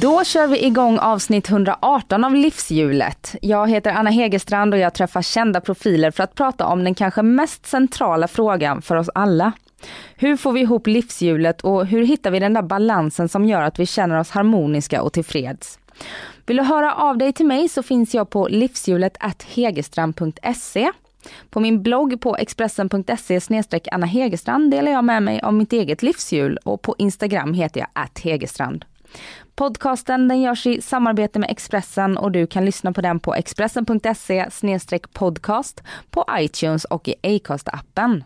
Då kör vi igång avsnitt 118 av Livshjulet. Jag heter Anna Hegerstrand och jag träffar kända profiler för att prata om den kanske mest centrala frågan för oss alla. Hur får vi ihop livshjulet och hur hittar vi den där balansen som gör att vi känner oss harmoniska och tillfreds? Vill du höra av dig till mig så finns jag på livshjulet.hegerstrand.se. På min blogg på expressen.se Anna Hegerstrand delar jag med mig av mitt eget livshjul och på Instagram heter jag att Hegerstrand. Podcasten den görs i samarbete med Expressen och du kan lyssna på den på expressen.se podcast på iTunes och i Acast-appen.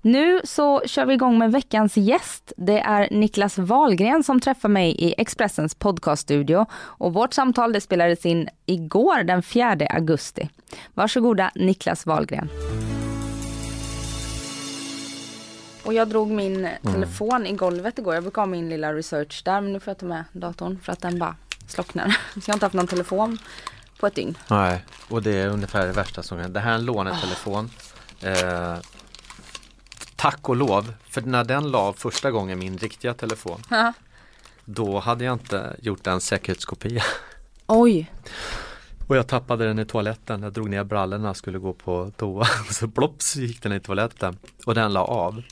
Nu så kör vi igång med veckans gäst. Det är Niklas Wahlgren som träffar mig i Expressens podcaststudio och vårt samtal det spelades in igår den 4 augusti. Varsågoda Niklas Wahlgren. Och jag drog min mm. telefon i golvet igår. Jag brukar ha min lilla research där men nu får jag ta med datorn för att den bara slocknar. Så jag har inte haft någon telefon på ett dygn. Nej, och det är ungefär det värsta som kan Det här är en lånetelefon. Oh. Eh, tack och lov, för när den la första gången min riktiga telefon. Då hade jag inte gjort en säkerhetskopia. Oj! Och jag tappade den i toaletten. Jag drog ner brallorna och skulle gå på toa. Så plops gick den i toaletten. Och den la av.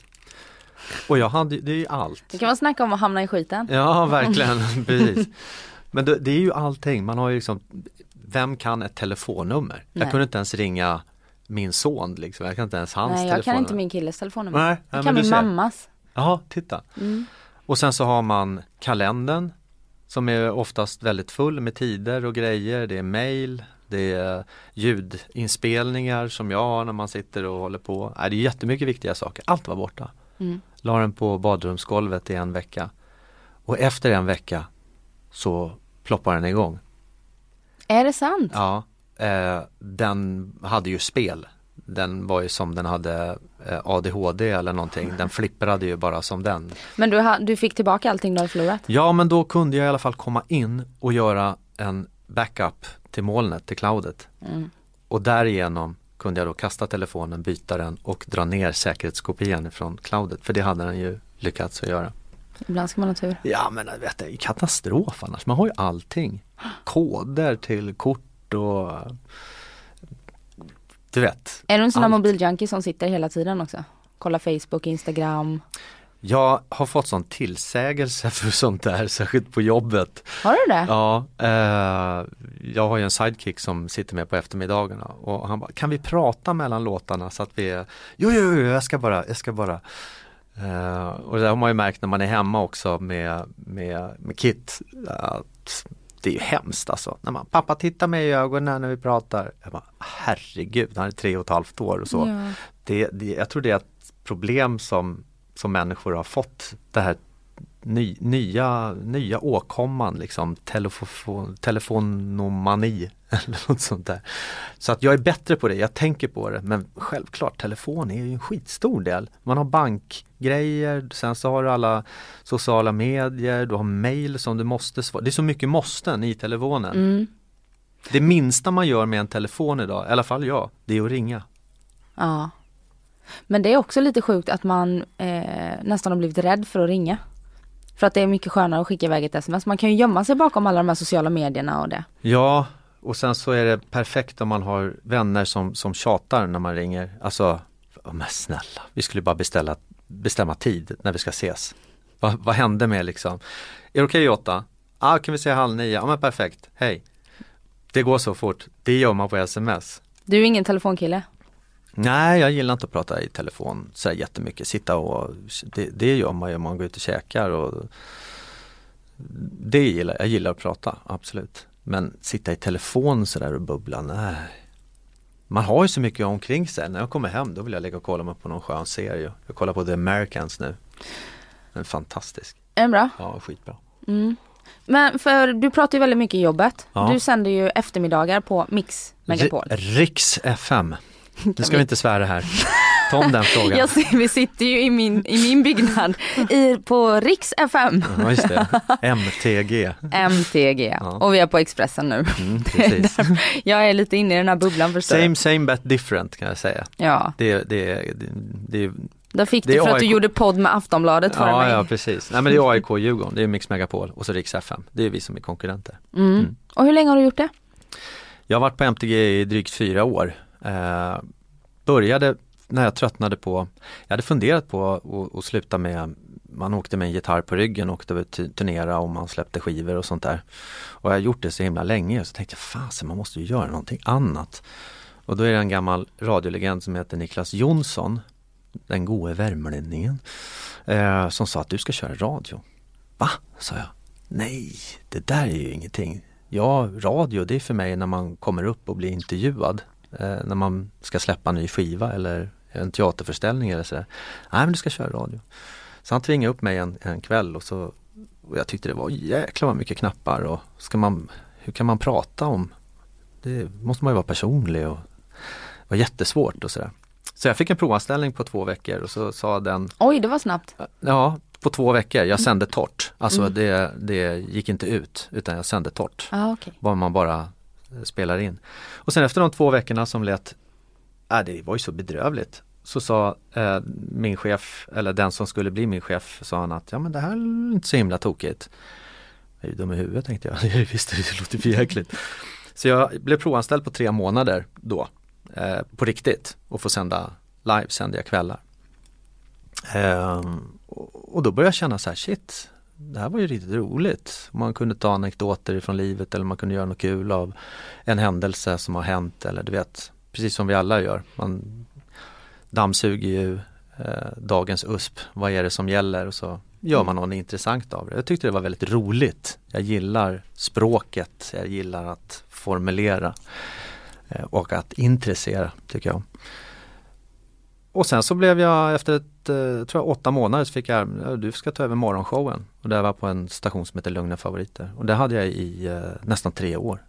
Och jag hade, det är ju allt. Det kan man snacka om att hamna i skiten. Ja, verkligen. Precis. Men det, det, är ju allting. Man har ju liksom, vem kan ett telefonnummer? Nej. Jag kunde inte ens ringa min son liksom. Jag kan inte ens hans Nej, jag kan inte min killes telefonnummer. Nej, jag kan min mammas. Jaha, titta. Mm. Och sen så har man kalendern som är oftast väldigt full med tider och grejer. Det är mail, det är ljudinspelningar som jag har när man sitter och håller på. Nej, det är jättemycket viktiga saker. Allt var borta. Mm. La den på badrumsgolvet i en vecka. Och efter en vecka så ploppar den igång. Är det sant? Ja. Eh, den hade ju spel. Den var ju som den hade eh, ADHD eller någonting. Den flipprade ju bara som den. Men du, ha, du fick tillbaka allting du hade förlorat? Ja men då kunde jag i alla fall komma in och göra en backup till molnet, till cloudet. Mm. Och därigenom kunde jag då kasta telefonen, byta den och dra ner säkerhetskopian från cloudet. För det hade den ju lyckats att göra. Ibland ska man ha tur. Ja men vet, det är katastrof annars. Man har ju allting. Koder till kort och du vet. Är du en sån här mobiljunkie som sitter hela tiden också? Kolla Facebook, Instagram? Jag har fått sån tillsägelse för sånt där, särskilt på jobbet. Har du det? Ja. Eh, jag har ju en sidekick som sitter med på eftermiddagarna och han bara, kan vi prata mellan låtarna så att vi är, jo, jo, jo, jag ska bara, jag ska bara. Eh, och det har man ju märkt när man är hemma också med, med, med Kit, att det är ju hemskt alltså. När man, pappa titta mig i ögonen när vi pratar. Jag bara, herregud, han är tre och ett halvt år och så. Ja. Det, det, jag tror det är ett problem som som människor har fått det här ny, nya, nya åkomman liksom, telefon, telefonomani eller något sånt där. Så att jag är bättre på det, jag tänker på det men självklart telefon är ju en skitstor del. Man har bankgrejer, sen så har du alla sociala medier, du har mail som du måste svara. Det är så mycket måsten i telefonen. Mm. Det minsta man gör med en telefon idag, i alla fall jag, det är att ringa. Ja. Men det är också lite sjukt att man eh, nästan har blivit rädd för att ringa. För att det är mycket skönare att skicka iväg ett sms. Man kan ju gömma sig bakom alla de här sociala medierna och det. Ja, och sen så är det perfekt om man har vänner som, som tjatar när man ringer. Alltså, men snälla, vi skulle bara beställa, bestämma tid när vi ska ses. Va, vad hände med liksom? Är det okej okay, åtta? Ja, ah, kan vi säga halv nio? Ja men perfekt, hej. Det går så fort, det gör man på sms. Du är ingen telefonkille? Nej, jag gillar inte att prata i telefon så jättemycket. Sitta och, det, det gör man ju om man går ut och käkar och det gillar jag, gillar att prata, absolut. Men sitta i telefon sådär och bubbla, nej. Man har ju så mycket omkring sig. När jag kommer hem då vill jag ligga och kolla på någon skön serie. Jag kollar på The Americans nu. Den är fantastisk. Är den bra? Ja, skitbra. Mm. Men för du pratar ju väldigt mycket i jobbet. Ja. Du sänder ju eftermiddagar på Mix Megapol. R- Riks FM. Nu ska vi inte svära här. Ta om den frågan. Jag ser, vi sitter ju i min, i min byggnad i, på Riks FM, Ja, just det. MTG. MTG. Ja. Och vi är på Expressen nu. Mm, precis. Jag är lite inne i den här bubblan förstår. Same same but different kan jag säga. Ja, Det, det, det, det, då fick du för att du AIK. gjorde podd med Aftonbladet före ja, mig. ja precis. Nej men det är AIK Djurgården, det är Mix Megapol och så Riks FM. Det är vi som är konkurrenter. Mm. Mm. Och hur länge har du gjort det? Jag har varit på MTG i drygt fyra år. Eh, började när jag tröttnade på, jag hade funderat på att- att sluta med, man åkte med en gitarr på ryggen och åkte turnera och man släppte skivor och sånt där. Och jag har gjort det så himla länge så tänkte jag fasen man måste ju göra någonting annat. Och då är det en gammal radiolegend som heter Niklas Jonsson, den gode värmlänningen, eh, som sa att du ska köra radio. Va? sa jag. Nej, det där är ju ingenting. Ja, radio det är för mig när man kommer upp och blir intervjuad. Eh, när man ska släppa en ny skiva eller en teaterföreställning eller sådär. Nej men du ska köra radio. Så han tvingade upp mig en, en kväll och så och jag tyckte det var jäkla vad mycket knappar och ska man, hur kan man prata om? Det måste man ju vara personlig och det var jättesvårt och sådär. Så jag fick en provanställning på två veckor och så sa den Oj, det var snabbt. Ja, på två veckor. Jag sände torrt. Alltså Mm. det, det gick inte ut utan jag sände torrt. Ja, okej. Vad man bara spelar in. Och sen efter de två veckorna som lät, äh, det var ju så bedrövligt. Så sa eh, min chef, eller den som skulle bli min chef, sa han att ja men det här är inte så himla tokigt. Jag är ju dum i huvudet tänkte jag. jag visste det låter för jäkligt. Så jag blev provanställd på tre månader då. Eh, på riktigt och får sända live, sände jag kvällar. Eh, och då började jag känna så här, shit, det här var ju riktigt roligt. Man kunde ta anekdoter från livet eller man kunde göra något kul av en händelse som har hänt eller du vet, precis som vi alla gör. Man dammsuger ju eh, dagens USP, vad är det som gäller och så gör man något intressant av det. Jag tyckte det var väldigt roligt. Jag gillar språket, jag gillar att formulera eh, och att intressera tycker jag. Och sen så blev jag efter ett, eh, tror jag åtta månader så fick jag, ja, du ska ta över morgonshowen. Och det var på en station som heter Lugna Favoriter. Och det hade jag i eh, nästan tre år.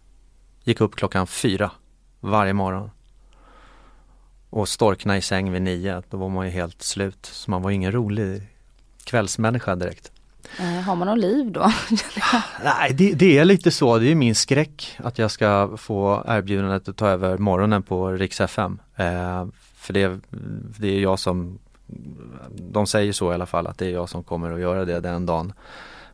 Gick upp klockan fyra varje morgon. Och storkna i säng vid nio, då var man ju helt slut. Så man var ingen rolig kvällsmänniska direkt. Eh, har man något liv då? Nej, det, det är lite så. Det är min skräck att jag ska få erbjudandet att ta över morgonen på Rix FM. Eh, för det, det är jag som, de säger så i alla fall, att det är jag som kommer att göra det den dagen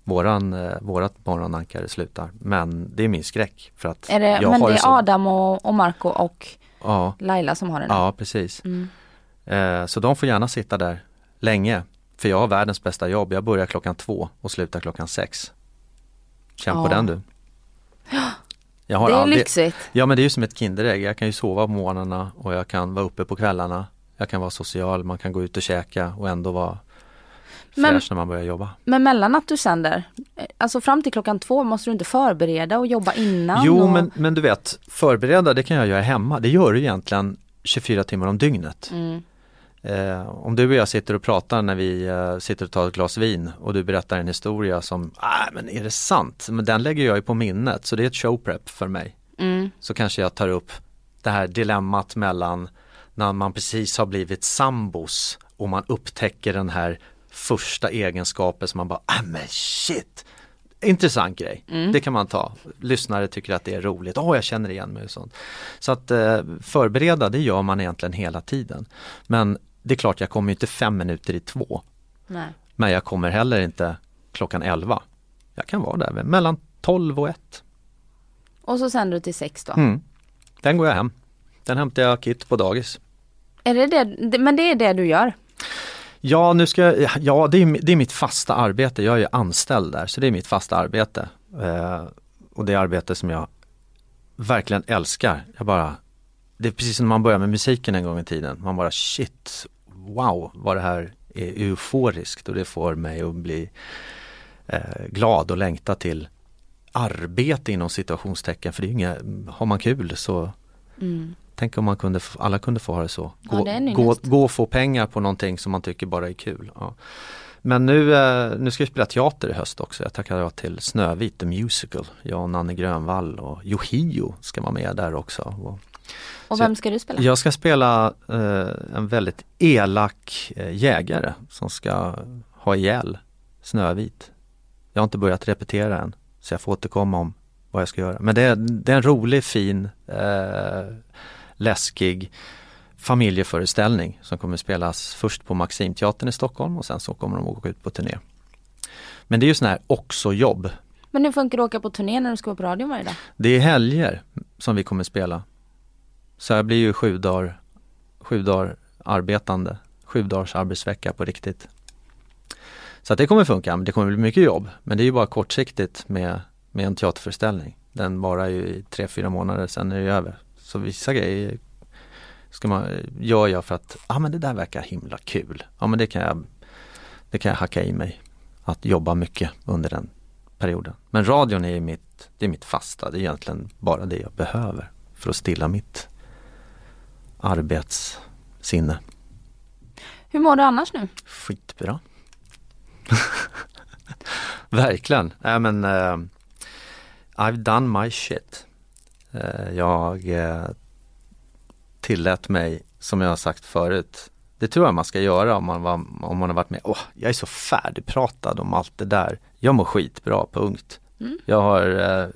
våran, eh, vårat morgonankare slutar. Men det är min skräck. För att Är det, jag men har det är så, Adam och, och Marco och Ja, Laila som har den? ja precis. Mm. Eh, så de får gärna sitta där länge. För jag har världens bästa jobb. Jag börjar klockan två och slutar klockan sex. Känn på Ja. den du. Det är aldrig- lyxigt. Ja men det är ju som ett Kinderägg. Jag kan ju sova på morgnarna och jag kan vara uppe på kvällarna. Jag kan vara social, man kan gå ut och käka och ändå vara Men- fräsch när man börjar jobba. Men mellan att du sänder, eh, alltså fram till klockan två måste du inte förbereda och jobba innan? Jo och... men, men du vet, förbereda det kan jag göra hemma. Det gör du egentligen 24 timmar om dygnet. Mm. Eh, om du och jag sitter och pratar när vi eh, sitter och tar ett glas vin och du berättar en historia som, nej men är det sant? Men den lägger jag ju på minnet så det är ett showprep för mig. Mm. Så kanske jag tar upp det här dilemmat mellan när man precis har blivit sambos och man upptäcker den här första egenskapen som man bara, ah men shit! Intressant grej, det kan man ta. Lyssnare tycker att det är roligt, åh jag känner igen mig och sånt. Så att eh, förbereda det gör man egentligen hela tiden. Men det är klart jag kommer inte fem minuter i två. Nej. Men jag kommer heller inte klockan elva. Jag kan vara där mellan 12 och 1. Och så sänder du till sex då? Mm. Den går jag hem. Den hämtar jag Kit på dagis. Är det det, men det är det du gör? Ja, nu ska jag, ja det, är, det är mitt fasta arbete. Jag är anställd där, så det är mitt fasta arbete. Eh, och det är arbete som jag verkligen älskar. Jag bara, det är precis som när man börjar med musiken en gång i tiden. Man bara shit, wow vad det här är euforiskt och det får mig att bli eh, glad och längta till arbete inom situationstecken. För det är inga, har man kul så Mm. Tänk om man kunde, alla kunde få ha det så. Ja, Gå, det är en gå, gå och få pengar på någonting som man tycker bara är kul. Ja. Men nu, eh, nu ska vi spela teater i höst också. Jag tackar ja till Snövit the Musical. Jag och Nanne Grönvall och Yohio ska vara med där också. Och, Och vem ska du spela? jag ska spela eh, en väldigt elak eh, jägare som ska ha ihjäl Snövit. Jag har inte börjat repetera än så jag får återkomma om vad jag ska göra. Men det är, det är en rolig, fin, eh, läskig familjeföreställning som kommer spelas först på Maximteatern i Stockholm och sen så kommer de åka ut på turné. Men det är ju sån här också jobb. Men hur funkar det att åka på turné när du ska vara på radion varje dag? Det är helger som vi kommer spela. Så jag blir ju sju dagar, sju dagar arbetande, sju dagars arbetsvecka på riktigt. Så att det kommer funka, men det kommer bli mycket jobb. Men det är ju bara kortsiktigt med, med en teaterföreställning. Den varar ju i tre, fyra månader, sen är det över. Så vissa grejer ska man, gör jag för att, ja ah, men det där verkar himla kul. Ja men det kan jag, det kan jag hacka i mig. Att jobba mycket under den perioden. Men radion är mitt, det är mitt fasta, det är egentligen bara det jag behöver för att stilla mitt arbetssinne. Hur mår du annars nu? Skitbra. Verkligen. Nej men eh, I've done my shit. Eh, jag eh, tillät mig, som jag har sagt förut, det tror jag man ska göra om man, var, om man har varit med. Åh, jag är så färdigpratad om allt det där. Jag mår skitbra, punkt. Mm. Jag har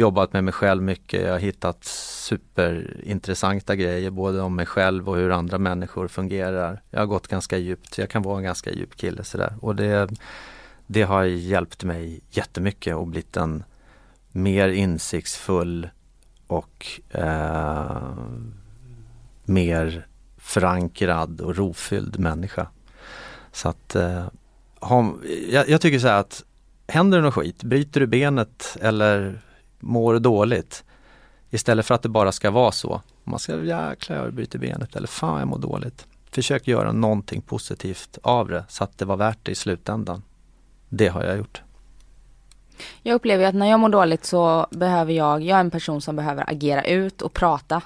jobbat med mig själv mycket. Jag har hittat superintressanta grejer både om mig själv och hur andra människor fungerar. Jag har gått ganska djupt. Jag kan vara en ganska djup kille sådär. Och det, det har hjälpt mig jättemycket och blivit en mer insiktsfull och eh, mer förankrad och rofylld människa. Så att eh, ha, jag, jag tycker så här att händer det något skit, bryter du benet eller mår dåligt istället för att det bara ska vara så. Man ska jäklar jag bryter benet eller fan jag mår dåligt. Försök göra någonting positivt av det så att det var värt det i slutändan. Det har jag gjort. Jag upplever att när jag mår dåligt så behöver jag, jag är en person som behöver agera ut och prata.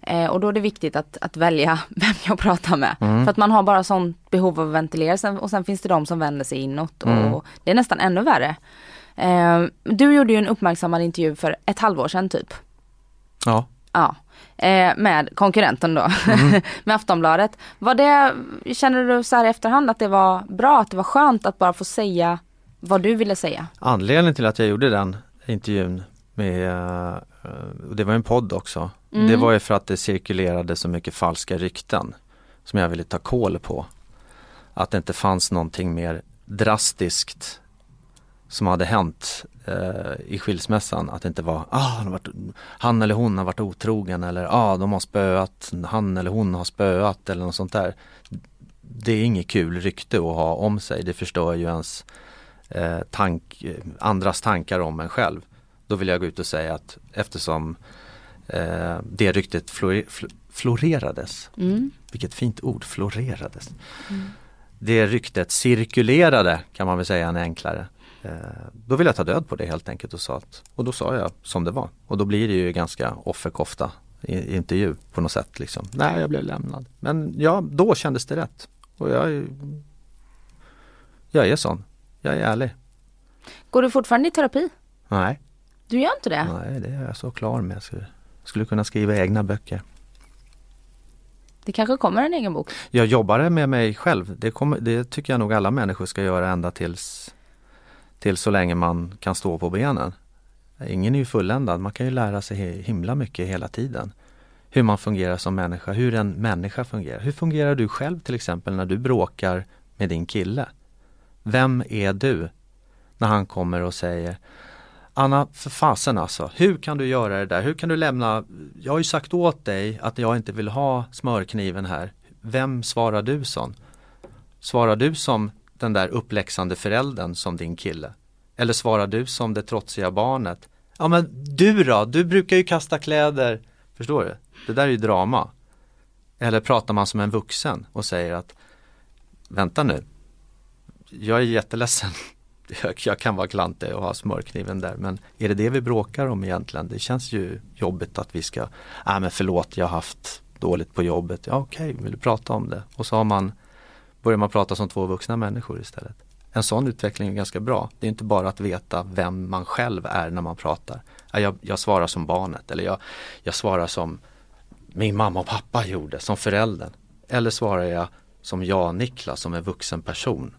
Eh, och då är det viktigt att, att välja vem jag pratar med. Mm. För att man har bara sånt behov av att ventilera sen, och sen finns det de som vänder sig inåt och Mm. det är nästan ännu värre. Eh, du gjorde ju en uppmärksammad intervju för ett halvår sedan typ. Ja, Ja. Eh, med konkurrenten då, Mm. med Aftonbladet. Var det, känner du så här i efterhand att det var bra, att det var skönt att bara få säga vad du ville säga? anledningen till att jag gjorde den intervjun med, eh, det var en podd också, Mm. det var ju för att det cirkulerade så mycket falska rykten som jag ville ta koll på. Att det inte fanns någonting mer drastiskt som hade hänt eh, i skilsmässan. Att det inte var, ah, han, varit, han eller hon har varit otrogen eller ah, de har spöat, han eller hon har spöat eller något sånt där. Det är inget kul rykte att ha om sig, det förstör ju ens eh, tank, eh, andras tankar om en själv. Då vill jag gå ut och säga att eftersom eh, det ryktet flore, fl- florerades, Mm. vilket fint ord, florerades. Det ryktet cirkulerade kan man väl säga en enklare. Eh, då vill jag ta död på det helt enkelt och sa att, och då sa jag som det var. Och då blir det ju ganska offerkofta i, intervju på något sätt liksom. Nej, jag blev lämnad. Men ja, då kändes det rätt. Och jag, jag är sån. Jag är ärlig. Går du fortfarande i terapi? Nej, Du gör inte det? nej det är jag så klar med. Jag skulle, skulle kunna skriva egna böcker. Det kanske kommer en egen bok? Jag jobbar med mig själv. Det, kommer, det tycker jag nog alla människor ska göra ända tills, till så länge man kan stå på benen. Ingen är ju fulländad. Man kan ju lära sig himla mycket hela tiden. Hur man fungerar som människa, hur en människa fungerar. Hur fungerar du själv till exempel när du bråkar med din kille? Vem är du när han kommer och säger Anna, för fasen alltså, hur kan du göra det där? Hur kan du lämna, jag har ju sagt åt dig att jag inte vill ha smörkniven här. Vem svarar du som? Svarar du som den där uppläxande föräldern som din kille? Eller svarar du som det trotsiga barnet? Ja men du då, du brukar ju kasta kläder. Förstår du? Det där är ju drama. Eller pratar man som en vuxen och säger att Vänta nu, jag är jätteledsen. Jag, jag kan vara klantig och ha smörkniven där men är det det vi bråkar om egentligen? Det känns ju jobbigt att vi ska, nej men förlåt jag har haft dåligt på jobbet. Ja okej, vill du prata om det? Och så har man börjar man prata som två vuxna människor istället. En sån utveckling är ganska bra. Det är inte bara att veta vem man själv är när man pratar. Jag, jag svarar som barnet eller jag, jag svarar som min mamma och pappa gjorde, som föräldern. Eller svarar jag som jag, Niklas, som en vuxen person.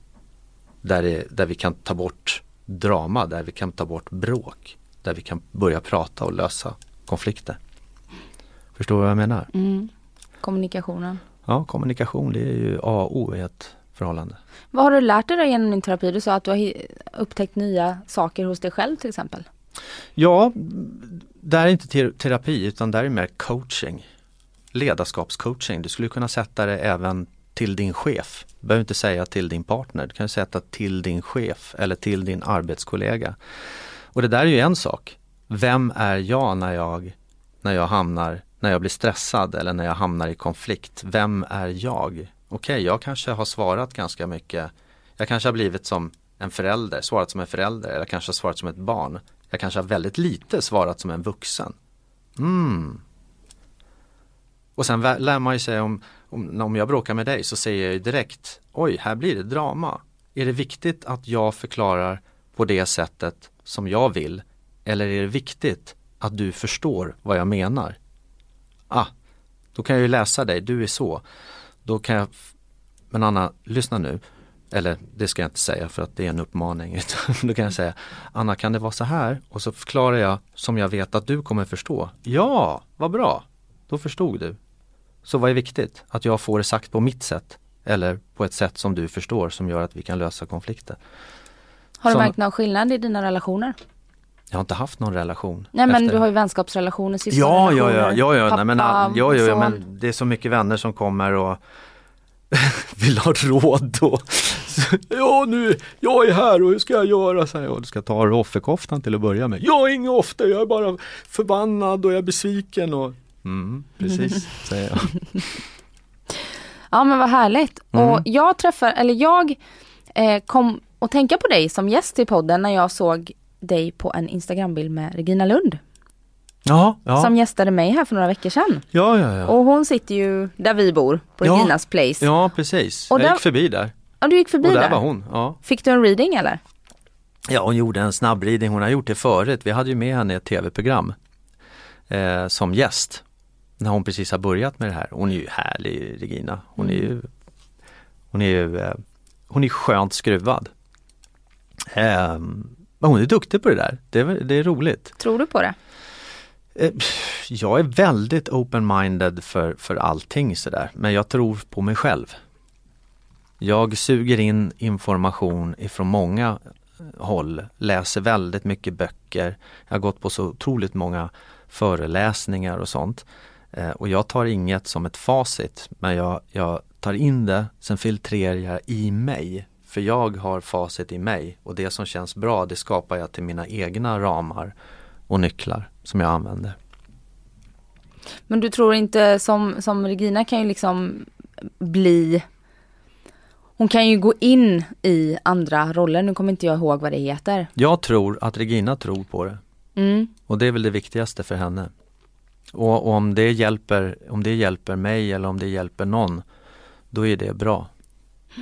Där, det, där vi kan ta bort drama, där vi kan ta bort bråk. Där vi kan börja prata och lösa konflikter. Förstår du vad jag menar? Mm. Kommunikationen. Ja, kommunikation det är ju A och O i ett förhållande. Vad har du lärt dig genom din terapi? Du sa att du har upptäckt nya saker hos dig själv till exempel. Ja, där är inte terapi utan där är mer coaching. Ledarskapscoaching. Du skulle kunna sätta det även till din chef. Du behöver inte säga till din partner. Du kan sätta till din chef eller till din arbetskollega. Och det där är ju en sak. Vem är jag när jag, när jag hamnar, när jag blir stressad eller när jag hamnar i konflikt? Vem är jag? Okej, okay, jag kanske har svarat ganska mycket. Jag kanske har blivit som en förälder, svarat som en förälder eller kanske har svarat som ett barn. Jag kanske har väldigt lite svarat som en vuxen. Mm. Och sen lär man ju sig om, om, om jag bråkar med dig så säger jag ju direkt Oj, här blir det drama. Är det viktigt att jag förklarar på det sättet som jag vill? Eller är det viktigt att du förstår vad jag menar? Ah, då kan jag ju läsa dig, du är så. Då kan jag, men Anna, lyssna nu. Eller det ska jag inte säga för att det är en uppmaning. Då kan jag säga Anna kan det vara så här? Och så förklarar jag som jag vet att du kommer förstå. Ja, vad bra! Då förstod du. Så vad är viktigt? Att jag får det sagt på mitt sätt eller på ett sätt som du förstår som gör att vi kan lösa konflikter. Har du som, märkt någon skillnad i dina relationer? Jag har inte haft någon relation. Nej men du har ju vänskapsrelationer, ja, ja, ja, ja, ja, nej, men, ja, ja, ja, men det är så mycket vänner som kommer och vill ha råd och ja nu, jag är här och hur ska jag göra? Så här, ja, du ska ta offerkoftan till att börja med. Jag är ingen offer, jag är bara förbannad och jag är besviken och mm, precis, säger jag. Ja men vad härligt. Mm. Och jag träffar, eller jag eh, kom att tänka på dig som gäst i podden när jag såg dig på en Instagrambild med Regina Lund. Ja, ja. Som gästade mig här för några veckor sedan. Ja, ja, ja. Och hon sitter ju där vi bor, på ja. Reginas place. Ja, precis. Och jag där... gick förbi där. Ja, du gick förbi och där. där var hon. Ja. Fick du en reading eller? Ja, hon gjorde en snabb reading. Hon har gjort det förut. Vi hade ju med henne i ett tv-program eh, som gäst. När hon precis har börjat med det här. Hon är ju härlig, Regina. Hon är ju Hon är ju eh, Hon är skönt skruvad. Men hon är duktig på det där. Det är, det är roligt. Tror du på det? Eh, jag är väldigt open-minded för, för allting sådär, men jag tror på mig själv. Jag suger in information ifrån många eh, håll, läser väldigt mycket böcker. Jag har gått på så otroligt många föreläsningar och sånt. Eh, och jag tar inget som ett facit, men jag, jag tar in det, sen filtrerar jag i mig. För jag har facit i mig och det som känns bra det skapar jag till mina egna ramar och nycklar som jag använder. Men du tror inte som, som Regina kan ju liksom bli hon kan ju gå in i andra roller, nu kommer inte jag ihåg vad det heter. Jag tror att Regina tror på det. Mm. Och det är väl det viktigaste för henne. Och, och, om, det hjälper, om det hjälper mig eller om det hjälper någon, då är det bra.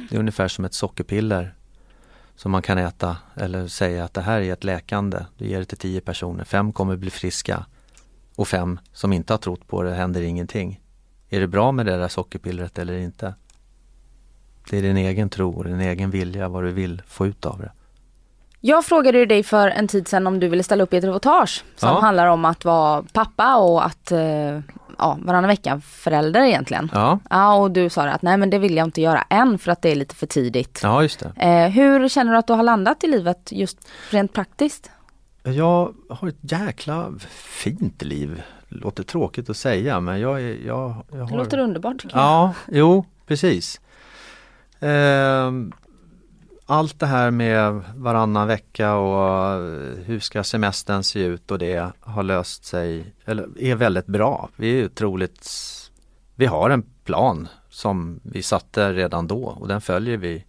Det är ungefär som ett sockerpiller som man kan äta eller säga att det här är ett läkande. Du ger det till tio personer, fem kommer bli friska och fem som inte har trott på det händer ingenting. Är det bra med det där sockerpillret eller inte? Det är din egen tro och din egen vilja vad du vill få ut av det. Jag frågade dig för en tid sedan om du ville ställa upp i ett reportage som ja. handlar om att vara pappa och att eh, ja, varannan vecka förälder egentligen. Ja. ja. Och du sa att nej men det vill jag inte göra än för att det är lite för tidigt. Ja just det. Eh, hur känner du att du har landat i livet just rent praktiskt? Jag har ett jäkla fint liv. Låter tråkigt att säga men jag. Jag, jag har... Det låter underbart tycker jag. Ja, jo precis. Eh, allt det här med varannan vecka och eh, hur ska semestern se ut och det har löst sig, eller är väldigt bra. Vi är otroligt, vi har en plan som vi satte redan då och den följer vi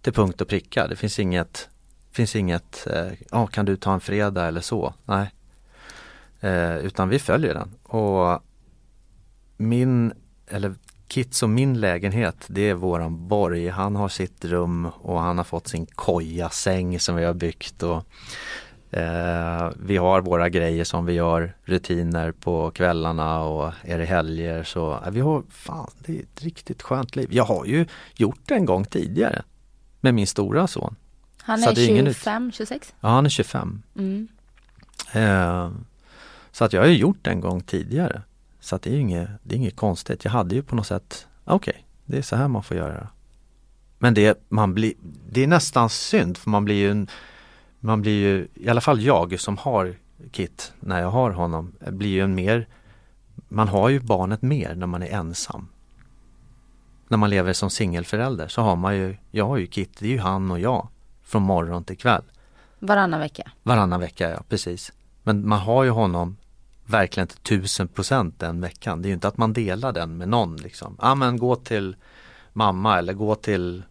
till punkt och pricka. Det finns inget, finns inget, eh, kan du ta en fredag eller så? Nej. Eh, utan vi följer den och min, eller Kits och min lägenhet, det är våran borg. Han har sitt rum och han har fått sin koja säng som vi har byggt. Och, eh, vi har våra grejer som vi gör, rutiner på kvällarna och är det helger så eh, vi har, fan det är ett riktigt skönt liv. Jag har ju gjort det en gång tidigare med min stora son. Han är är ingen ut- 25, 26? Ja, han är 25. Mm. Eh, så att jag har ju gjort det en gång tidigare. Så att det är ju inget, det är inget konstigt. Jag hade ju på något sätt, okej, det är så här man får göra. Men det, man blir, det är nästan synd för man blir ju en, man blir ju, i alla fall jag som har Kit, när jag har honom, blir ju en mer, man har ju barnet mer när man är ensam. När man lever som singelförälder så har man ju, jag har ju Kit, det är ju han och jag från morgon till kväll. Varannan vecka. Varannan vecka, ja precis. Men man har ju honom verkligen till tusen procent den veckan. Det är ju inte att man delar den med någon liksom. Ja men gå till mamma eller gå till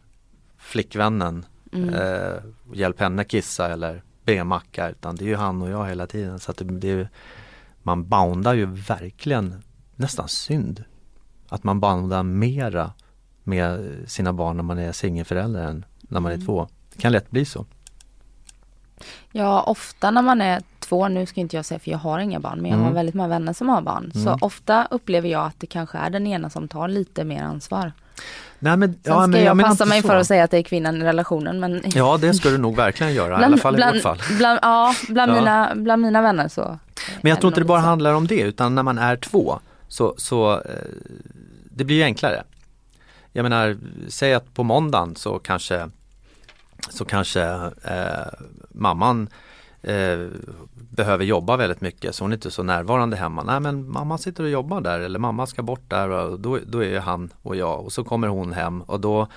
flickvännen. Mm. Eh, hjälp henne kissa eller be macka. Utan det är ju han och jag hela tiden. Så det, det är, man boundar ju verkligen nästan synd. Att man boundar mera med sina barn när man är singelförälder än när man är Mm. två. Det kan lätt bli så. Ja, ofta när man är två, nu ska inte jag säga för jag har inga barn, men jag Mm. har väldigt många vänner som har barn. Så Mm. ofta upplever jag att det kanske är den ena som tar lite mer ansvar. Nej, men, Sen ja, ska men jag menar passa mig så. för att säga att det är kvinnan i relationen men Ja det ska du nog verkligen göra, i alla fall i bland, vårt fall. Bland, ja, bland, Ja. Mina, bland mina vänner så. Men jag tror inte det bara så. handlar om det utan när man är två så, så eh, det blir ju enklare. Jag menar, säg att på måndagen så kanske så kanske eh, mamman eh, behöver jobba väldigt mycket så hon är inte så närvarande hemma. Nej men mamma sitter och jobbar där eller mamma ska bort där och då, då är han och jag och så kommer hon hem och då,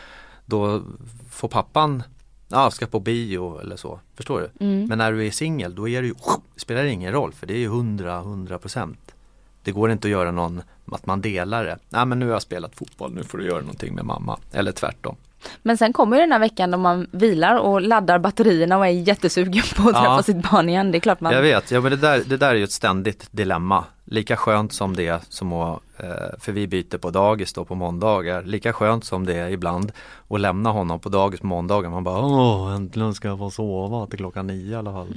då får pappan Ja, ska på bio eller så. Förstår du? Mm. Men när du är singel då är det ju, spelar det ingen roll för det är ju 100, 100 procent. Det går inte att göra någon, att man delar det. Nej men nu har jag spelat fotboll, nu får du göra någonting med mamma. Eller tvärtom. Men sen kommer ju den här veckan då man vilar och laddar batterierna och är jättesugen på att Ja. träffa sitt barn igen. Det är klart man... Jag vet, ja, men det, där, det där är ju ett ständigt dilemma. Lika skönt som det som att, eh, för vi byter på dagis då på måndagar, lika skönt som det är ibland att lämna honom på dagis på måndagar. Man bara åh äntligen ska jag få sova till klockan nio i alla fall.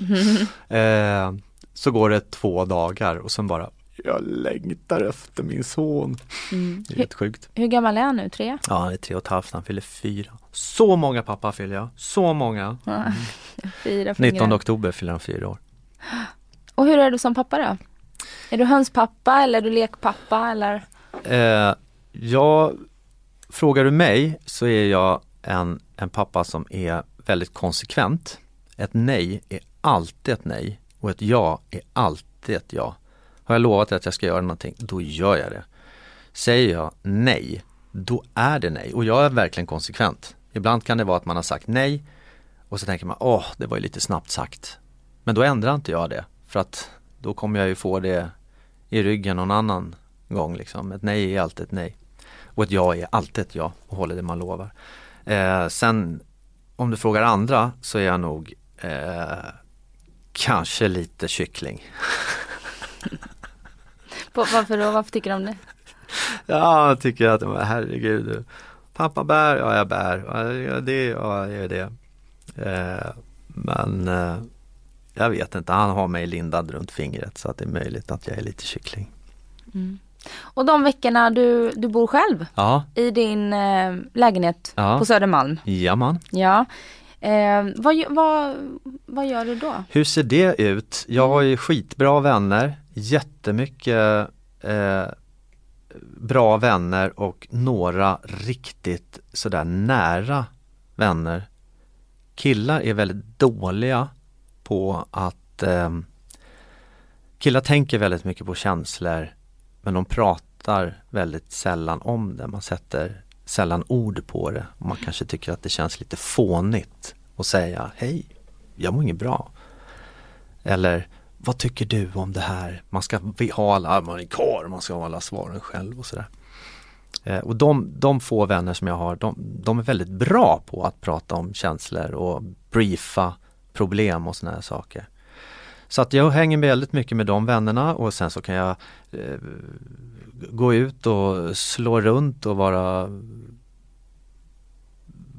eh, så går det två dagar och sen bara jag längtar efter min son. Mm. Det är Hur, helt sjukt. hur gammal är han nu? Tre? Ja han är tre och ett halvt, han fyller fyra. Så många pappa fyller jag, så många. Fyra fingrar. 19 oktober fyller han fyra år. Och hur är du som pappa då? Är du hönspappa eller är du lekpappa eller? Eh, jag, frågar du mig så är jag en, en pappa som är väldigt konsekvent. Ett nej är alltid ett nej och ett ja är alltid ett ja. Har jag lovat att jag ska göra någonting, då gör jag det. Säger jag nej, då är det nej och jag är verkligen konsekvent. Ibland kan det vara att man har sagt nej och så tänker man, åh, det var ju lite snabbt sagt. Men då ändrar inte jag det för att då kommer jag ju få det i ryggen någon annan gång liksom. Ett nej är alltid ett nej. Och ett ja är alltid ett ja och håller det man lovar. Eh, sen om du frågar andra så är jag nog eh, kanske lite kyckling. Varför då? Varför tycker du om det? Ja, jag tycker att, herregud. Pappa bär, ja jag bär. Ja, det, ja jag gör det. Eh, men eh, jag vet inte, han har mig lindad runt fingret så att det är möjligt att jag är lite kyckling. Och de veckorna du, du bor själv Ja, i din eh, lägenhet Ja. på Södermalm. jaman. Ja. Eh, vad, vad, vad gör du då? Hur ser det ut? Jag har ju skitbra vänner, jättemycket eh, bra vänner och några riktigt sådär nära vänner. Killar är väldigt dåliga på att eh, Killar tänker väldigt mycket på känslor men de pratar väldigt sällan om det. Man sätter sällan ord på det. Man kanske tycker att det känns lite fånigt att säga hej, jag mår inget bra. Eller vad tycker du om det här? Man ska ha alla, man är kvar, man ska ha alla svaren själv och sådär. Eh, och de, de få vänner som jag har, de, de är väldigt bra på att prata om känslor och briefa problem och sådana här saker. Så att jag hänger väldigt mycket med de vännerna och sen så kan jag eh, gå ut och slå runt och vara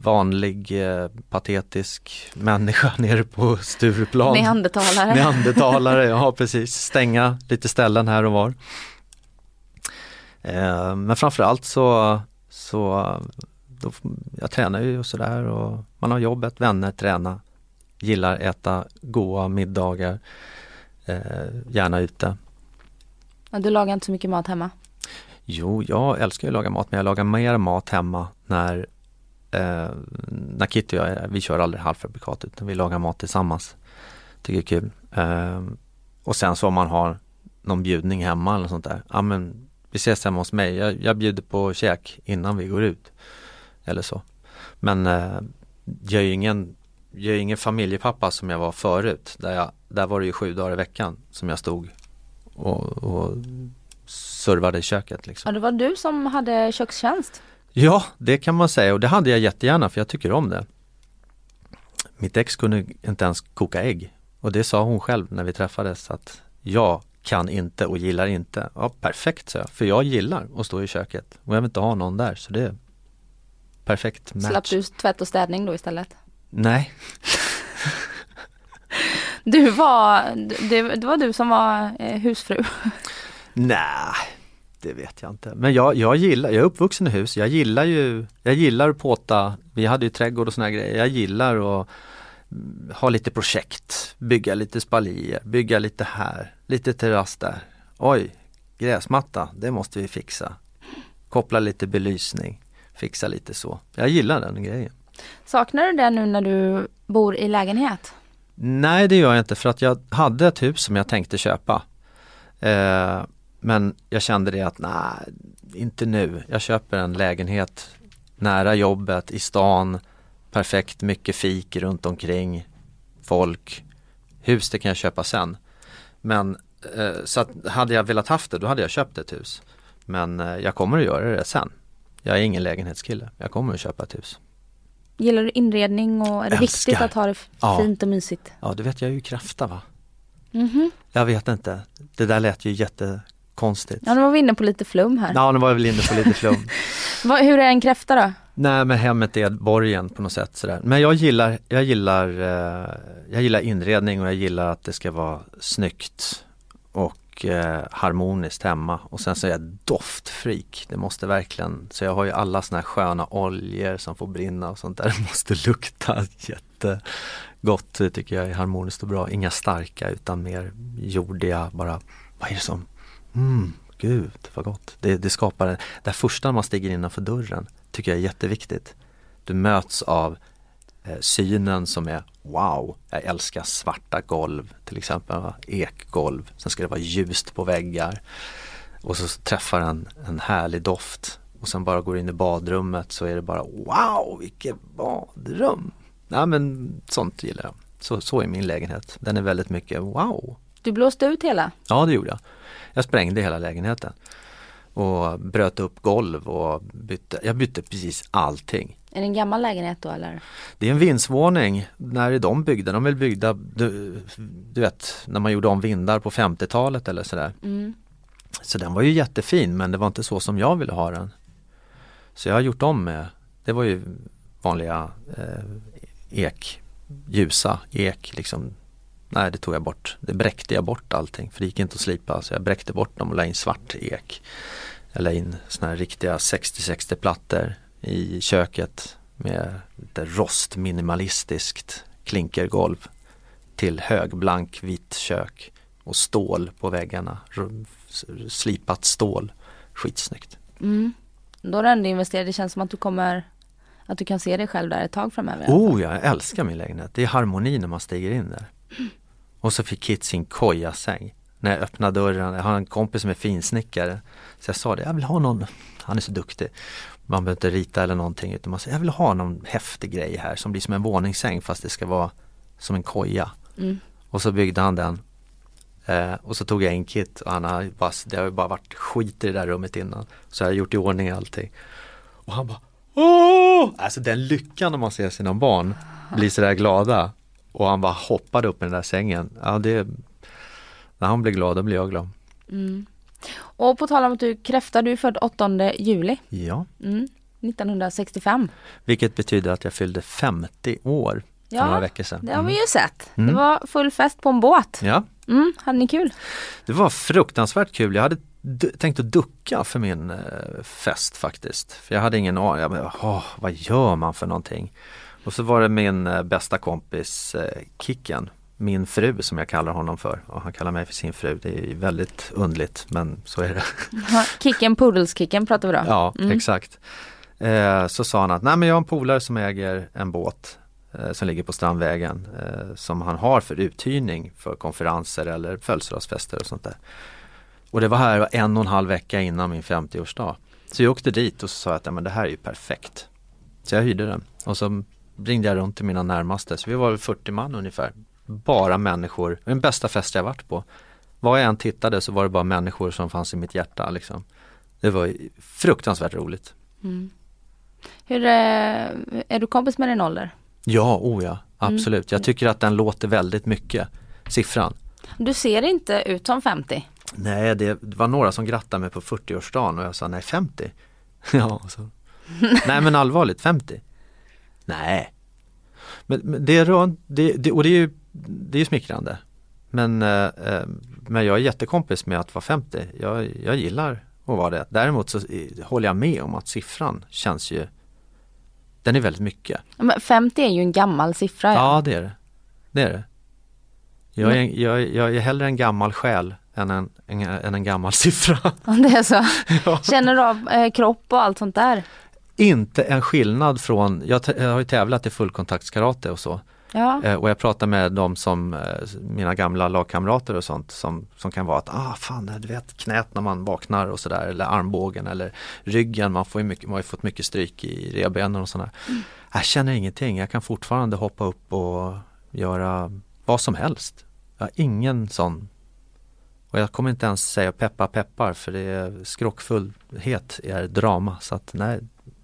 vanlig eh, patetisk människa nere på Stureplan. Neandertalare. Neandertalare, ja precis. Stänga lite ställen här och var. Eh, men framförallt så, så då, jag tränar ju och sådär och man har jobbet, vänner, träna. Gillar äta goda middagar. Eh, gärna ute. Du lagar inte så mycket mat hemma? Jo, jag älskar att laga mat men jag lagar mer mat hemma när eh, när Kitty och jag eh, vi kör aldrig halvfabrikat utan vi lagar mat tillsammans. Tycker det är kul. Eh, och sen så om man har någon bjudning hemma eller sånt där. Ja men vi ses hemma hos mig. Jag, jag bjuder på käk innan vi går ut. Eller så. Men eh, jag är ju ingen, jag är ingen familjepappa som jag var förut. Där, jag, där var det ju sju dagar i veckan som jag stod och, och servade i köket. Liksom. Ja, det var du som hade kökstjänst. Ja, det kan man säga och det hade jag jättegärna för jag tycker om det. Mitt ex kunde inte ens koka ägg och det sa hon själv när vi träffades att jag kan inte och gillar inte. Ja, perfekt, sa jag, för jag gillar att stå i köket och jag vill inte ha någon där så det är perfekt match. Slapp du tvätt och städning då istället? Nej. du var, det, det var du som var eh, husfru? Nej, det vet jag inte. Men jag, jag gillar, jag är uppvuxen i hus, jag gillar ju, jag gillar att påta, vi hade ju trädgård och såna grejer, jag gillar att ha lite projekt, bygga lite spalier, bygga lite här, lite terrass där. Oj, gräsmatta, det måste vi fixa. Koppla lite belysning, fixa lite så. Jag gillar den grejen. Saknar du det nu när du bor i lägenhet? Nej det gör jag inte för att jag hade ett hus som jag tänkte köpa. Eh, men jag kände det att nej, inte nu. Jag köper en lägenhet nära jobbet, i stan, perfekt mycket fik runt omkring, folk. Hus det kan jag köpa sen. Men eh, så att hade jag velat haft det då hade jag köpt ett hus. Men eh, jag kommer att göra det sen. Jag är ingen lägenhetskille. Jag kommer att köpa ett hus. Gillar du inredning och är det Älskar. viktigt att ha det fint och mysigt? Ja, det vet jag ju Krafta va? Mhm. Jag vet inte. Det där lät ju jättekonstigt. Ja, nu var vi inne på lite flum här. Ja, nu var jag väl inne på lite flum. Hur är en kräfta då? Nej men hemmet är borgen på något sätt sådär. Men jag gillar, jag gillar, eh, jag gillar inredning och jag gillar att det ska vara snyggt och eh, harmoniskt hemma. Och sen så är jag doftfreak. Det måste verkligen, så jag har ju alla såna här sköna oljor som får brinna och sånt där. Det måste lukta jättegott tycker jag är harmoniskt och bra. Inga starka utan mer jordiga bara, vad är det som, mm, gud vad gott. Det, det skapar, det här första när man stiger innanför dörren tycker jag är jätteviktigt. Du möts av eh, synen som är wow, jag älskar svarta golv till exempel, va? ekgolv. Sen ska det vara ljust på väggar. Och så träffar en, en härlig doft. Och sen bara går in i badrummet så är det bara wow, vilket badrum. Ja men sånt gillar jag. Så, så är min lägenhet. Den är väldigt mycket wow. Du blåste ut hela? Ja det gjorde jag. Jag sprängde hela lägenheten. Och bröt upp golv och bytte, jag bytte precis allting. Är det en gammal lägenhet då eller? Det är en vindsvåning. När är de byggda? De är väl byggda, du, du vet, när man gjorde om vindar på 50-talet eller sådär. Mm. Så den var ju jättefin men det var inte så som jag ville ha den. Så jag har gjort om med, det var ju vanliga eh, ek, ljusa ek liksom. Nej det tog jag bort, det bräckte jag bort allting för det gick inte att slipa så jag bräckte bort dem och la in svart ek. Jag la in såna här riktiga 60-60 plattor i köket med lite rostminimalistiskt klinkergolv till högblank vitt kök och stål på väggarna. Slipat stål. Skitsnyggt. Mm. Då har du ändå investerat, det känns som att du kommer att du kan se dig själv där ett tag framöver. Oh, jag älskar min lägenhet. Det är harmoni när man stiger in där. Och så fick Kit sin kojasäng. När jag öppnade dörren, jag har en kompis som är finsnickare. Så jag sa det, jag vill ha någon, han är så duktig. Man behöver inte rita eller någonting utan man säger, jag vill ha någon häftig grej här som blir som en våningssäng fast det ska vara som en koja. Mm. Och så byggde han den. Eh, och så tog jag in Kit och han har bara, det har ju bara varit skit i det där rummet innan. Så jag har gjort i ordning allting. Och han bara Åh! Alltså den lyckan när man ser sina barn bli sådär glada. Och han bara hoppade upp i den där sängen. Ja, det, När han blir glad, då blir jag glad. Mm. Och på tal om att du kräfta, du är född 8 juli Ja. mm. 1965. Vilket betyder att jag fyllde 50 år för några Ja, veckor sedan. det har vi Mm. ju sett. Det Mm. var full fest på en båt. Ja, Mm, hade ni kul? det var fruktansvärt kul. Jag hade tänkt att ducka för min eh, fest faktiskt. För jag hade ingen aning. Jag bara, "Åh, vad gör man för någonting? Och så var det min eh, bästa kompis eh, Kicken, min fru som jag kallar honom för. Och han kallar mig för sin fru. Det är väldigt undligt men så är det. Kicken, Poodles-kicken pratar vi då. Ja, Mm. exakt. Eh, så sa han att nej men jag har en polare som äger en båt som ligger på Strandvägen som han har för uthyrning för konferenser eller födelsedagsfester och sånt där. Och det var här en och en halv vecka innan min 50-årsdag. Så jag åkte dit och sa att men det här är ju perfekt. Så jag hyrde den och så ringde jag runt till mina närmaste, så vi var väl 40 man ungefär. Bara människor, den bästa fest jag varit på. Var jag än tittade så var det bara människor som fanns i mitt hjärta liksom. Det var fruktansvärt roligt. Mm. Hur, eh, är du kompis med din ålder? Ja, oh ja, absolut. Jag tycker att den låter väldigt mycket, siffran. Du ser inte ut som 50. Nej, det, det var några som grattade mig på 40-årsdagen och jag sa nej 50. ja, så. nej men allvarligt 50. Nej. Men, men det är det, det, och det är ju det är ju smickrande. Men, eh, eh, men jag är jättekompis med att vara 50. Jag, jag gillar att vara det. Däremot så eh, håller jag med om att siffran känns ju Den är väldigt mycket. Ja, Men 50 är ju en gammal siffra. Ja, det är det. Det är det. Jag är, jag, jag är hellre en gammal själ än en, en, än en gammal siffra. Det är så. Ja. Känner du av eh, kropp och allt sånt där? Inte en skillnad från, jag, jag har ju tävlat i fullkontaktskarate och så. Ja. Eh, och jag pratar med de som, eh, mina gamla lagkamrater och sånt som, som kan vara att, ah fan du vet knät när man vaknar och sådär eller armbågen eller ryggen, man, får mycket, man har ju fått mycket stryk i revbenen och sådär. Jag känner ingenting, jag kan fortfarande hoppa upp och göra vad som helst. Jag har ingen sån och jag kommer inte ens säga peppa peppar för det är skrockfullhet är drama så att nej,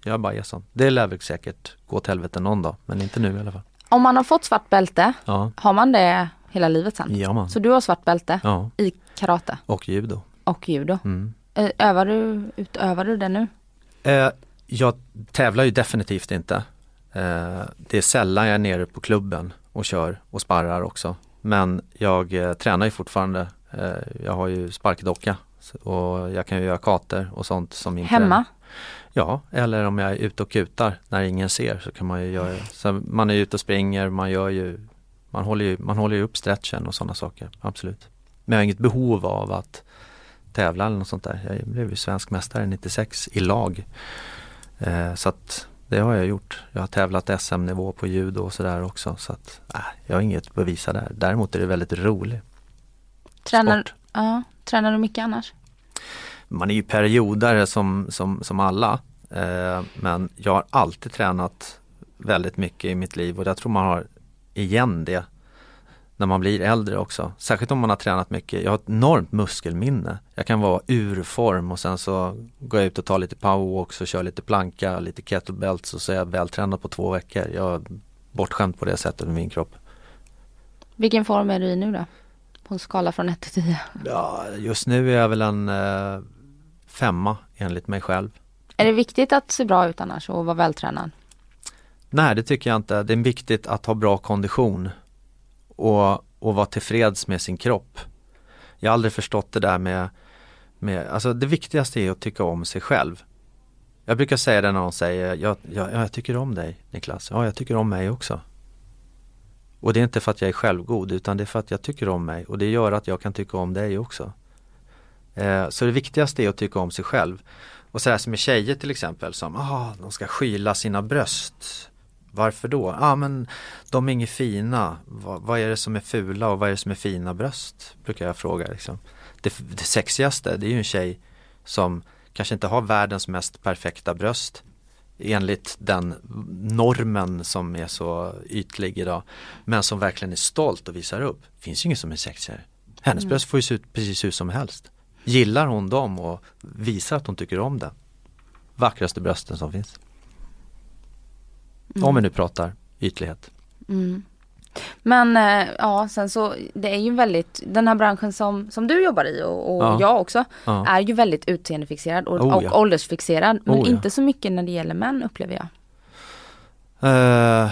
jag bara sån. Det lär väl säkert gå till helvete någon dag men inte nu i alla fall. Om man har fått svart bälte, Ja, har man det hela livet sen? ja man. Så du har svart bälte Ja, i karate och judo. och judo. Mm. Eh, Övar du, utövar du det nu? Eh, jag tävlar ju definitivt inte. Eh, det är sällan jag är nere på klubben och kör och sparrar också. Men jag eh, tränar ju fortfarande. Eh, jag har ju sparkdocka och jag kan ju göra kater och sånt som inte Hemma? Ja, eller om jag är ute och kutar när ingen ser så kan man ju göra så Man är ute och springer, man gör ju Man håller ju, man håller ju upp stretchen och sådana saker, absolut. Men jag har inget behov av att tävla eller något sånt där. Jag blev ju svensk mästare 96 i lag. Eh, så att det har jag gjort. Jag har tävlat SM-nivå på judo och sådär också. Så att äh, jag har inget att bevisa där. Däremot är det väldigt roligt. Tränar, Sport. ja, tränar du mycket annars? Man är ju periodare som, som, som alla. Eh, men jag har alltid tränat väldigt mycket i mitt liv och jag tror man har igen det när man blir äldre också. Särskilt om man har tränat mycket. Jag har ett enormt muskelminne. Jag kan vara ur form och sen så går jag ut och tar lite powerwalks och kör lite planka, lite kettlebelts och så är jag vältränad på två veckor. Jag är bortskämd på det sättet med min kropp. Vilken form är du i nu då? På en skala från 1 till 10. Ja, just nu är jag väl en eh, femma enligt mig själv. Är det viktigt att se bra ut annars och vara vältränad? Nej, det tycker jag inte. Det är viktigt att ha bra kondition och, och vara tillfreds med sin kropp. Jag har aldrig förstått det där med, med, alltså det viktigaste är att tycka om sig själv. Jag brukar säga det när någon säger, jag, jag, jag tycker om dig Niklas, ja jag tycker om mig också. Och det är inte för att jag är självgod utan det är för att jag tycker om mig och det gör att jag kan tycka om dig också. Eh, så det viktigaste är att tycka om sig själv. Och så här som med tjejer till exempel som, ah, de ska skyla sina bröst. Varför då? Ja ah, men de är inget fina. Va, vad är det som är fula och vad är det som är fina bröst? Brukar jag fråga liksom. Det, det sexigaste det är ju en tjej som kanske inte har världens mest perfekta bröst enligt den normen som är så ytlig idag. Men som verkligen är stolt och visar upp. finns ju ingen som är sexigare. Hennes bröst får ju se ut precis hur som helst. Gillar hon dem och visar att hon tycker om den. Vackraste brösten som finns. Om vi nu pratar ytlighet. Mm. Men eh, ja, sen så det är ju väldigt, den här branschen som, som du jobbar i och, och Ja. jag också Ja. är ju väldigt utseendefixerad och, Oh, och ja. åldersfixerad. Men Oh, inte så mycket när det gäller män upplever jag. Eh,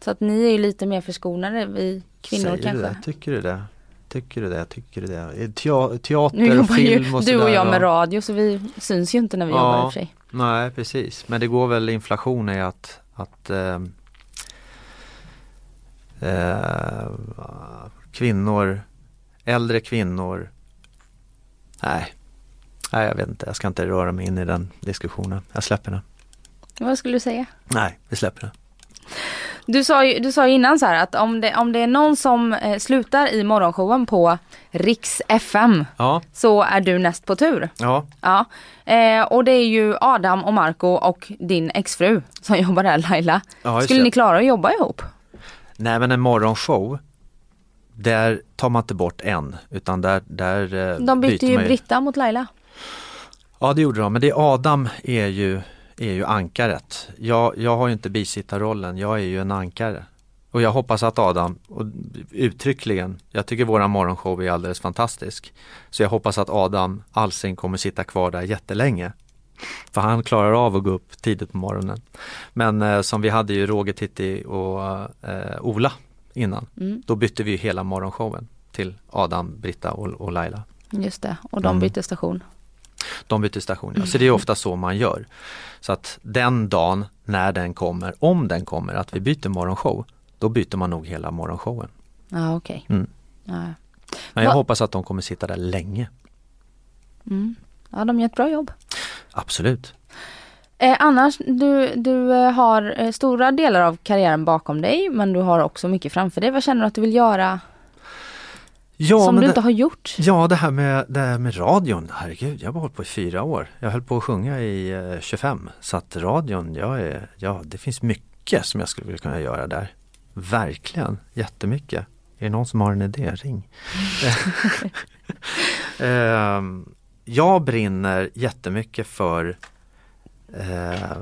Så att ni är ju lite mer förskonade, vi kvinnor säger kanske. Du det? Tycker du det? Tycker du det? Tycker du det? Teater Nu och film och du och sådär, jag med radio så vi syns ju inte när vi Ja. jobbar i och för sig. Nej precis, men det går väl inflation i att, att ehm, eh, kvinnor, äldre kvinnor, nej, nej jag vet inte, jag ska inte röra mig in i den diskussionen. Jag släpper den. Vad skulle du säga? Nej, vi släpper den. Du sa ju, du sa ju innan så här att om det, om det är någon som eh, slutar i morgonshowen på Riks FM Ja, så är du näst på tur. ja, Ja, eh, och det är ju Adam och Marco och din exfru som jobbar där, Laila. ja Skulle ni klara att jobba ihop? Nej men en morgonshow, där tar man inte bort en utan där, där eh, De bytte ju Britta mot Laila. Ja det gjorde de, men det Adam är ju, är ju ankaret. Jag, jag har ju inte bisittarrollen, jag är ju en ankare. Och jag hoppas att Adam, och uttryckligen, jag tycker våran morgonshow är alldeles fantastisk. Så jag hoppas att Adam Alsing kommer sitta kvar där jättelänge. För han klarar av att gå upp tidigt på morgonen. Men eh, som vi hade ju Roger, Titti och eh, Ola innan. Mm, Då bytte vi ju hela morgonshowen till Adam, Britta och, och Laila. just det, och de Mm. bytte station. De byter station, ja. Så det är ofta så man gör. Så att den dagen, när den kommer, om den kommer, att vi byter morgonshow, då byter man nog hela morgonshowen. Ja, okej. Mm. Ja. Men jag Va- hoppas att de kommer sitta där länge. Mm. ja, de gör ett bra jobb. Absolut. Eh, annars, du, du eh, har eh, stora delar av karriären bakom dig men du har också mycket framför dig. Vad känner du att du vill göra Ja, som du det, inte har gjort? ja det, här med, det här med radion, herregud, jag har hållit på i fyra år. Jag höll på att sjunga i eh, 25. Så att radion, jag är, ja det finns mycket som jag skulle vilja kunna göra där. Verkligen, jättemycket. Är det någon som har en idé, ring. Ehm, jag brinner jättemycket för eh,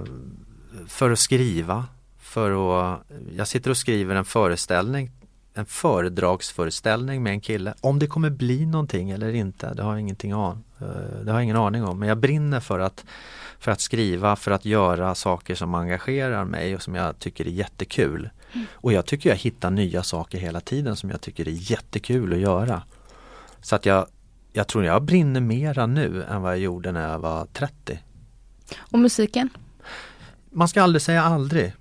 för att skriva, för att, jag sitter och skriver en föreställning, en föredragsföreställning med en kille. Om det kommer bli någonting eller inte, det har jag ingenting an, eh, det har jag ingen aning om. Men jag brinner för att, för att skriva, för att göra saker som engagerar mig och som jag tycker är jättekul. Och jag tycker jag hittar nya saker hela tiden som jag tycker är jättekul att göra. Så att jag, jag tror jag brinner mera nu än vad jag gjorde när jag var 30. Och musiken? Man ska aldrig säga aldrig.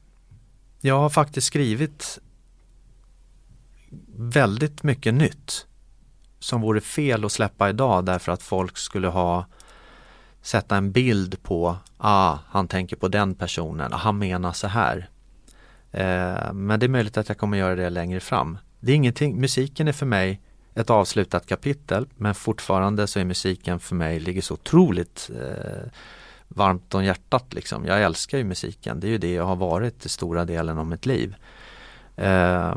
Jag har faktiskt skrivit väldigt mycket nytt som vore fel att släppa idag därför att folk skulle ha sätta en bild på, ah, han tänker på den personen, ah, han menar så här. Eh, men det är möjligt att jag kommer göra det längre fram. Det är ingenting, musiken är för mig ett avslutat kapitel men fortfarande så är musiken för mig, ligger så otroligt eh, varmt om hjärtat liksom. Jag älskar ju musiken, det är ju det jag har varit i stora delen av mitt liv. Eh,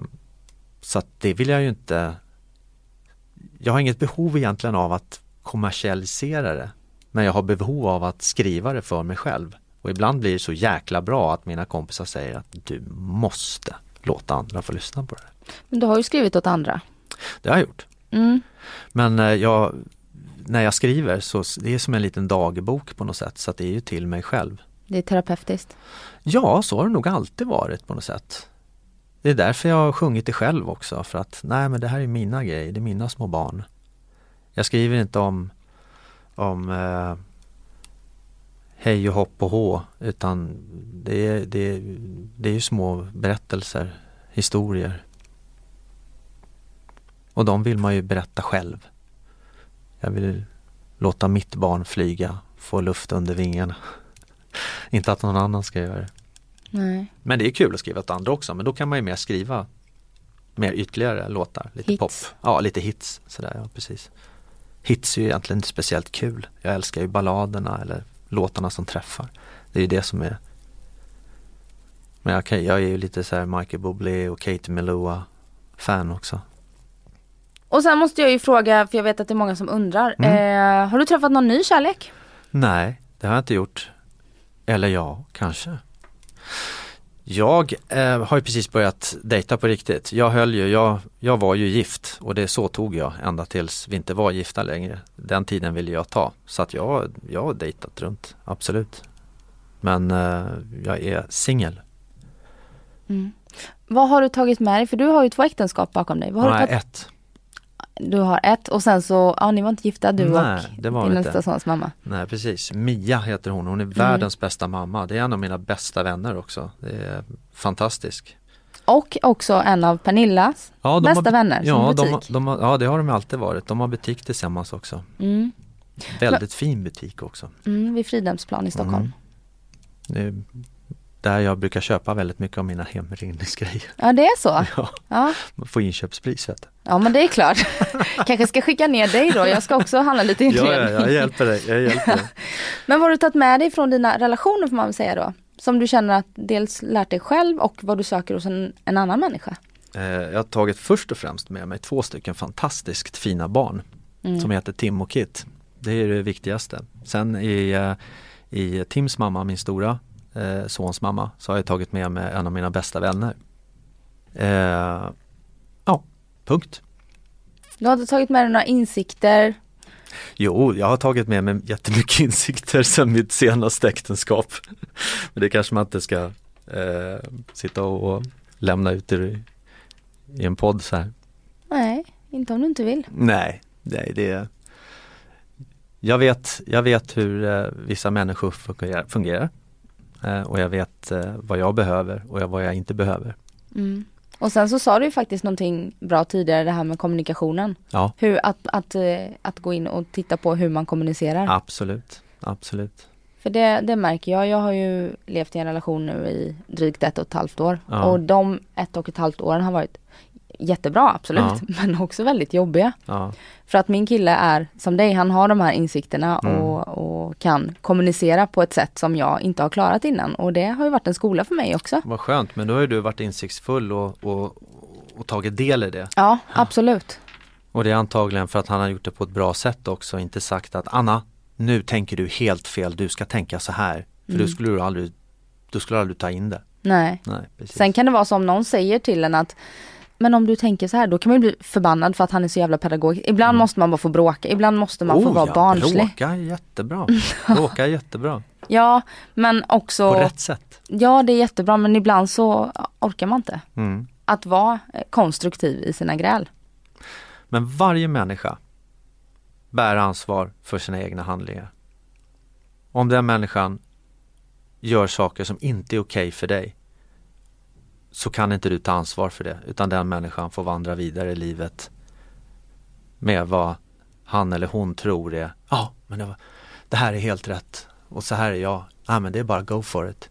så att det vill jag ju inte Jag har inget behov egentligen av att kommersialisera det. Men jag har behov av att skriva det för mig själv. Och ibland blir det så jäkla bra att mina kompisar säger att du måste låta andra få lyssna på det. Men du har ju skrivit åt andra. Det har jag gjort. Mm. Men eh, jag, när jag skriver så det är som en liten dagbok på något sätt så att det är ju till mig själv. Det är terapeutiskt. Ja, så har det nog alltid varit på något sätt. Det är därför jag har sjungit det själv också för att nej men det här är mina grejer, det är mina små barn. Jag skriver inte om, om eh, hej och hopp och hå utan det är, det, är, det är ju små berättelser, historier. Och de vill man ju berätta själv. Jag vill låta mitt barn flyga, få luft under vingarna. Inte att någon annan ska göra det. Nej. Men det är kul att skriva åt andra också men då kan man ju mer skriva mer ytterligare låtar, lite Hits. pop. Ja, lite hits. Sådär, ja, precis. Hits är ju egentligen inte speciellt kul. Jag älskar ju balladerna eller låtarna som träffar. Det är ju det som är Men jag, kan, jag är ju lite så här Michael Bublé och Katie Melua fan också. Och sen måste jag ju fråga, för jag vet att det är många som undrar. Mm. Eh, har du träffat någon ny kärlek? Nej, det har jag inte gjort. Eller ja, kanske. Jag eh, har ju precis börjat dejta på riktigt. Jag höll ju, jag, jag var ju gift och det så tog jag ända tills vi inte var gifta längre. Den tiden ville jag ta. Så att jag, jag har dejtat runt, absolut. Men eh, jag är singel. Mm. Vad har du tagit med dig? För du har ju två äktenskap bakom dig. Vad har Nej, du, tagit? ett. Du har ett och sen så, ja ni var inte gifta du Nej, och det var din nästa sons mamma. Nej precis, Mia heter hon. Hon är världens bästa mamma. Det är en av mina bästa vänner också. Det är fantastisk. Och också en av Pernillas Ja, bästa har, vänner som ja, de, butik. de har, ja, det har de alltid varit. De har butik tillsammans också. Mm. Väldigt fin butik också. Mm, vid Fridhemsplan i Stockholm. Mm. Är där jag brukar köpa väldigt mycket av mina hemringningsgrejer. Ja det är så. Ja, Ja, man får inköpspris vet du. ja men det är klart. Kanske ska skicka ner dig då. Jag ska också handla lite Ja, inredning. ja, jag hjälper dig. Jag hjälper dig. Men vad har du tagit med dig från dina relationer får man väl säga då? Som du känner att dels lärt dig själv och vad du söker hos en, en annan människa. Eh, Jag har tagit först och främst med mig två stycken fantastiskt fina barn Mm. som heter Tim och Kit. Det är det viktigaste. Sen i, eh, i Tims mamma, min stora eh, sons mamma, så har jag tagit med mig en av mina bästa vänner. Eh, ja, punkt. Du har inte tagit med dig några insikter. Jo, jag har tagit med mig jättemycket insikter sedan mitt senaste äktenskap. Men det kanske man inte ska eh, sitta och, lämna ut i, i en podd så här. Nej, inte om du inte vill. Nej, nej det jag vet, jag vet hur eh, vissa människor fungerar, fungerar. Eh, och jag vet eh, vad jag behöver och vad jag inte behöver. Mm. Och sen så sa du ju faktiskt någonting bra tidigare det här med kommunikationen. Ja, Hur att, att, eh, att gå in och titta på hur man kommunicerar. absolut, absolut. För det, det märker jag. Jag har ju levt i en relation nu i drygt ett och ett halvt år. Ja. Och de ett och ett halvt åren har varit jättebra, absolut. Ja. Men också väldigt jobbiga. Ja, För att min kille är som dig, han har de här insikterna Mm. och, och kan kommunicera på ett sätt som jag inte har klarat innan. Och det har ju varit en skola för mig också. vad skönt, men då har ju du varit insiktsfull och, och, och tagit del i det. Ja, absolut. Och det är antagligen för att han har gjort det på ett bra sätt också, inte sagt att Anna, nu tänker du helt fel, du ska tänka så här. För Mm. då skulle du aldrig, då skulle du aldrig ta in det. Nej. Nej. Sen kan det vara som någon säger till en att men om du tänker så här, då kan man ju bli förbannad för att han är så jävla pedagogisk. Ibland måste man bara få bråka, ibland måste man få oh, vara ja, barnslig. Bråka är jättebra. Bråka är jättebra. Ja, men också, På rätt sätt. ja det är jättebra men ibland så orkar man inte. Mm. Att vara eh, konstruktiv i sina gräl. Men varje människa bär ansvar för sina egna handlingar. Om den människan gör saker som inte är okej för dig så kan inte du ta ansvar för det utan den människan får vandra vidare i livet med vad han eller hon tror är ja, men det, var, det här är helt rätt och så här är jag. Ja, men det är bara go for it.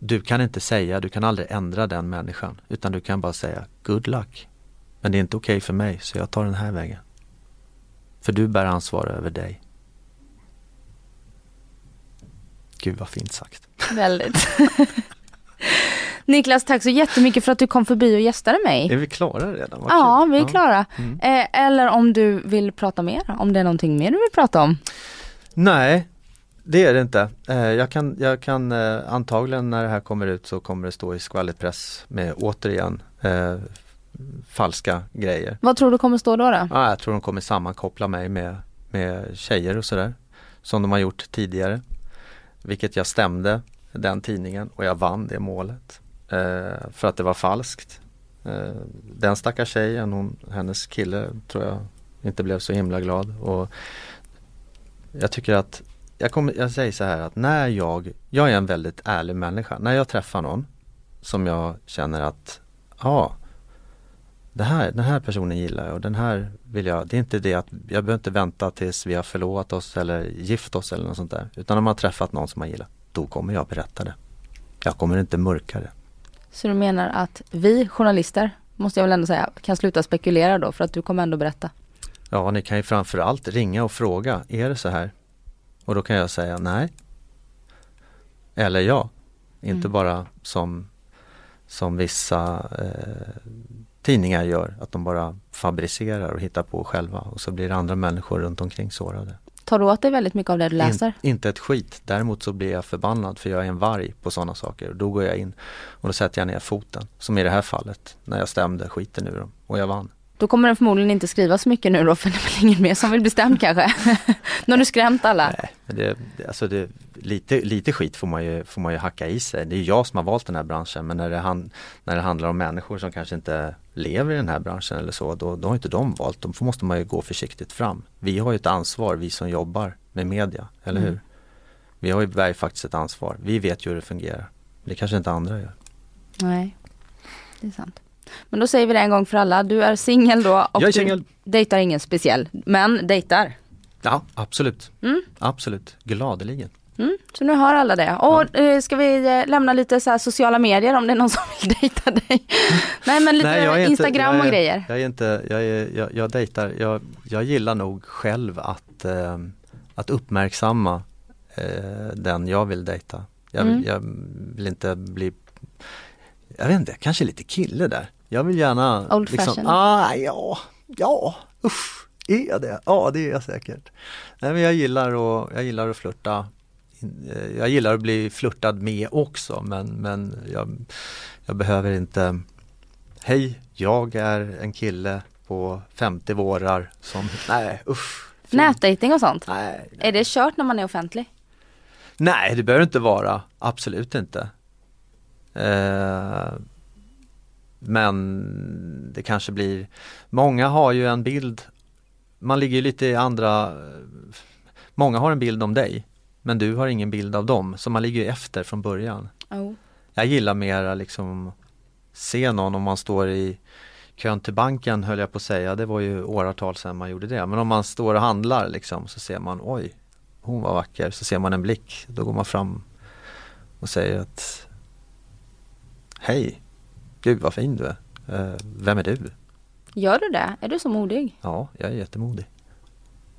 Du kan inte säga, du kan aldrig ändra den människan utan du kan bara säga good luck. Men det är inte okej för mig så jag tar den här vägen. För du bär ansvar över dig. Gud vad fint sagt. Väldigt. Niklas, tack så jättemycket för att du kom förbi och gästade mig. Är vi klara redan? Vad Ja, kul. vi är klara. Mm. Eh, eller om du vill prata mer, om det är någonting mer du vill prata om. Nej, det är det inte. Eh, jag kan, jag kan eh, antagligen när det här kommer ut så kommer det stå i skvallerpress med återigen eh, falska grejer. Vad tror du kommer stå då? då? Ja, jag tror de kommer sammankoppla mig med, med tjejer och sådär. Som de har gjort tidigare. Vilket jag stämde den tidningen och jag vann det målet. Eh, för att det var falskt. Eh, den stackars tjejen, hon, hennes kille tror jag inte blev så himla glad. Och jag tycker att, jag, kommer, jag säger så här att när jag, jag är en väldigt ärlig människa. När jag träffar någon som jag känner att, ja det här, den här personen gillar jag och den här vill jag, det är inte det att jag behöver inte vänta tills vi har förlovat oss eller gift oss eller något sånt där. Utan om man har träffat någon som man gillar, då kommer jag berätta det. Jag kommer inte mörka det. Så du menar att vi journalister, måste jag väl ändå säga, kan sluta spekulera då för att du kommer ändå berätta. Ja, ni kan ju framförallt ringa och fråga, är det så här? Och då kan jag säga nej. Eller ja. Inte Mm. bara som, som vissa eh, tidningar gör, att de bara fabricerar och hittar på själva och så blir andra människor runt omkring sårade. Tar du åt dig väldigt mycket av det du läser? In, inte ett skit. Däremot så blir jag förbannad för jag är en varg på sådana saker. Då går jag in och då sätter jag ner foten. Som i det här fallet när jag stämde skiten ur dem och jag vann. Då kommer den förmodligen inte skriva så mycket nu då för det är väl ingen mer som vill bli stämd kanske. nu har du skrämt alla. Nej, men det, alltså det, lite, lite skit får man, ju, får man ju hacka i sig. Det är jag som har valt den här branschen men när det, hand, när det handlar om människor som kanske inte lever i den här branschen eller så, då, då har inte de valt. Då måste man ju gå försiktigt fram. Vi har ju ett ansvar, vi som jobbar med media, eller hur? Mm. Vi har ju faktiskt ett ansvar. Vi vet ju hur det fungerar. Det kanske inte andra gör. Nej, det är sant. Men då säger vi det en gång för alla. Du är singel då och Jag är singel. dejtar ingen speciell, men dejtar. Ja, absolut. Mm. Absolut, gladeligen. Mm, så nu har alla det. Och. Eh, ska vi eh, lämna lite så sociala medier om det är någon som vill dejta dig? Nej men lite Nej, Instagram inte, och grejer. Jag är inte, jag, är, jag, jag dejtar, jag, jag gillar nog själv att, eh, att uppmärksamma eh, den jag vill dejta. Jag, mm. jag vill inte bli, jag vet inte, kanske lite kille där. Jag vill gärna... Old liksom, fashion? Ah, ja, ja, usch, är jag det? Ja det är jag säkert. Nej, men jag, gillar att, jag gillar att flirta. Eh, jag gillar att bli flörtad med också men, men jag, jag behöver inte Hej, jag är en kille på 50 vårar som, nej usch. Nätdating och sånt? Nej, nej. Är det kört när man är offentlig? Nej, det behöver inte vara, absolut inte. Eh, men det kanske blir, många har ju en bild, man ligger lite i andra, många har en bild om dig men du har ingen bild av dem så man ligger ju efter från början. Oh. Jag gillar mera liksom se någon om man står i kön till banken höll jag på att säga, det var ju åratal sedan man gjorde det. Men om man står och handlar liksom så ser man oj, hon var vacker, så ser man en blick, då går man fram och säger att Hej, Gud vad fin du är. Uh, vem är du? Gör du det? Är du så modig? Ja, jag är jättemodig.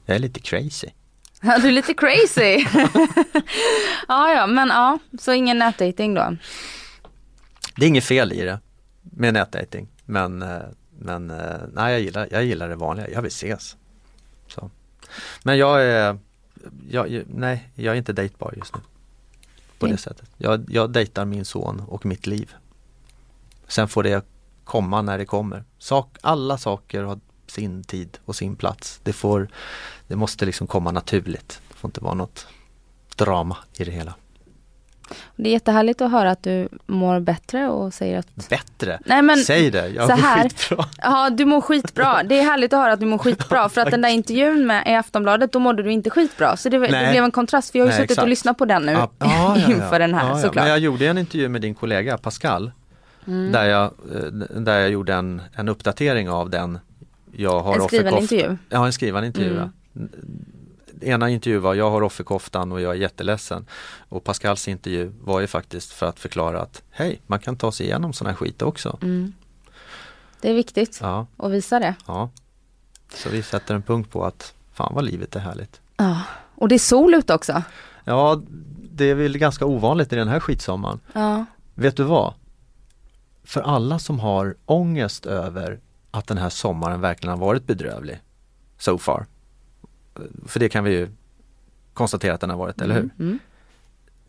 Jag är lite crazy. Ja, du är lite crazy. ja, ja, men ja, så ingen nätdating då? Det är inget fel i det med nätdating. Men, eh, men eh, nej, jag gillar, jag gillar det vanliga. Jag vill ses. Så. Men jag är, jag, nej, jag är inte dejtbar just nu. På det sättet. Jag, jag dejtar min son och mitt liv. Sen får det komma när det kommer. Sak, alla saker har sin tid och sin plats. Det, får, det måste liksom komma naturligt. Det får inte vara något drama i det hela. Det är jättehärligt att höra att du mår bättre och säger att... Bättre? Nej, men, Säg det, jag mår här, skitbra. Ja, du mår skitbra. Det är härligt att höra att du mår skitbra. För att den där intervjun med, i Aftonbladet, då mådde du inte skitbra. Så det, det blev en kontrast, för jag har ju Nej, suttit exakt. och lyssnat på den nu ja, ja, ja, inför den här såklart. Men jag gjorde en intervju med din kollega Pascal. Mm. Där, jag, eh, där jag gjorde en, en uppdatering av den jag har En skriven intervju? Ja, en skriven intervju. Mm. Ena intervju var jag har offerkoftan och jag är jätteledsen. Och Pascals intervju var ju faktiskt för att förklara att hej, man kan ta sig igenom sån här skit också. Mm. Det är viktigt ja. att visa det. Ja. Så vi sätter en punkt på att fan vad livet är härligt. Ja, och det är sol ute också. Ja, det är väl ganska ovanligt i den här skitsommaren. Ja. Vet du vad? För alla som har ångest över att den här sommaren verkligen har varit bedrövlig so far. För det kan vi ju konstatera att den har varit, mm. eller hur? Mm.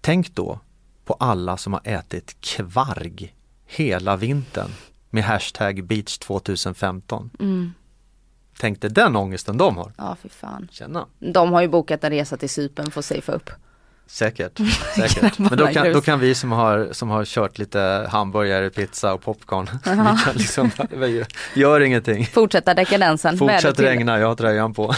Tänk då på alla som har ätit kvarg hela vintern med hashtag beach 2015. Mm. Tänk dig den ångesten de har. Ja, fy fan. Känna. De har ju bokat en resa till Cypern för att safea upp. Säkert, säkert. Men då kan, då kan vi som har, som har kört lite hamburgare, pizza och popcorn, vi kan liksom, gör ingenting. Fortsätta dekadensen. Fortsätt regna, jag har tröjan på.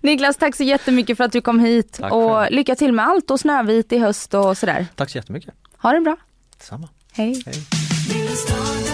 Niklas, tack så jättemycket för att du kom hit och lycka till med allt och Snövit i höst och sådär. Tack så jättemycket. Ha det bra. Samma. Hej. Hej.